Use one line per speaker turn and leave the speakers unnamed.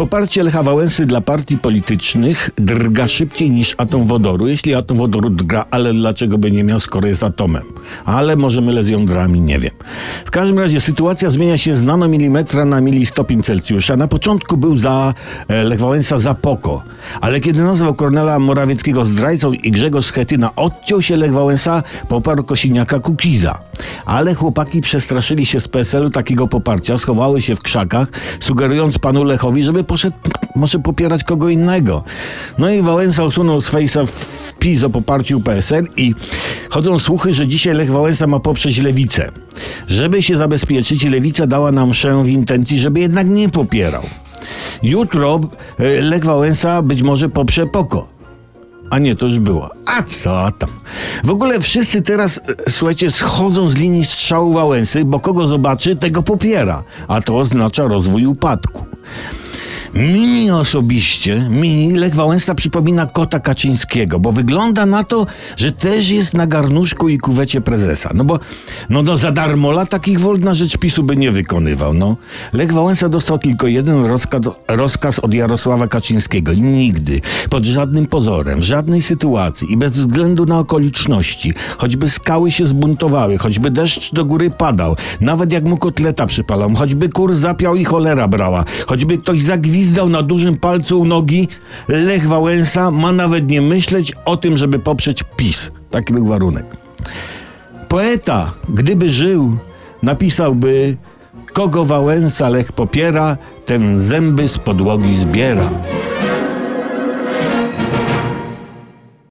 Poparcie Lecha Wałęsy dla partii politycznych drga szybciej niż atom wodoru. Jeśli atom wodoru drga, ale dlaczego by nie miał, skoro jest atomem? Ale może mylę z jądrami, nie wiem. W każdym razie sytuacja zmienia się z nanomilimetra na milistopień Celsjusza. Na początku był za e, Lech Wałęsa za poko, ale kiedy nazwał Kornela Morawieckiego zdrajcą i Grzegorz Schetyna odciął się Lech Wałęsa, poparł Kosiniaka Kukiza. Ale chłopaki przestraszyli się z PSL-u takiego poparcia, schowały się w krzakach, sugerując panu Lechowi, żeby poszedł może popierać kogo innego. No i Wałęsa usunął z fejsa wpis o poparciu PSL i chodzą słuchy, że dzisiaj Lech Wałęsa ma poprzeć lewicę. Żeby się zabezpieczyć, lewica dała nam mszę w intencji, żeby jednak nie popierał. Jutro e, Lech Wałęsa być może poprze Poko. A nie, to już było. A co tam? W ogóle wszyscy teraz, e, słuchajcie, schodzą z linii strzału Wałęsy, bo kogo zobaczy, tego popiera. A to oznacza rozwój upadku. Mi osobiście, mi Lech Wałęsa przypomina kota Kaczyńskiego, bo wygląda na to, że też jest na garnuszku i kuwecie prezesa. No bo no, no za darmola takich wol na rzecz PiSu by nie wykonywał. No. Lech Wałęsa dostał tylko jeden rozkaz, rozkaz od Jarosława Kaczyńskiego. Nigdy, pod żadnym pozorem, w żadnej sytuacji i bez względu na okoliczności, choćby skały się zbuntowały, choćby deszcz do góry padał, nawet jak mu kotleta przypalał, choćby kur zapiał i cholera brała, choćby ktoś zagwizdał gwizdał na dużym palcu u nogi, Lech Wałęsa ma nawet nie myśleć o tym, żeby poprzeć PiS. Taki był warunek. Poeta, gdyby żył, napisałby kogo Wałęsa Lech popiera, ten zęby z podłogi zbiera.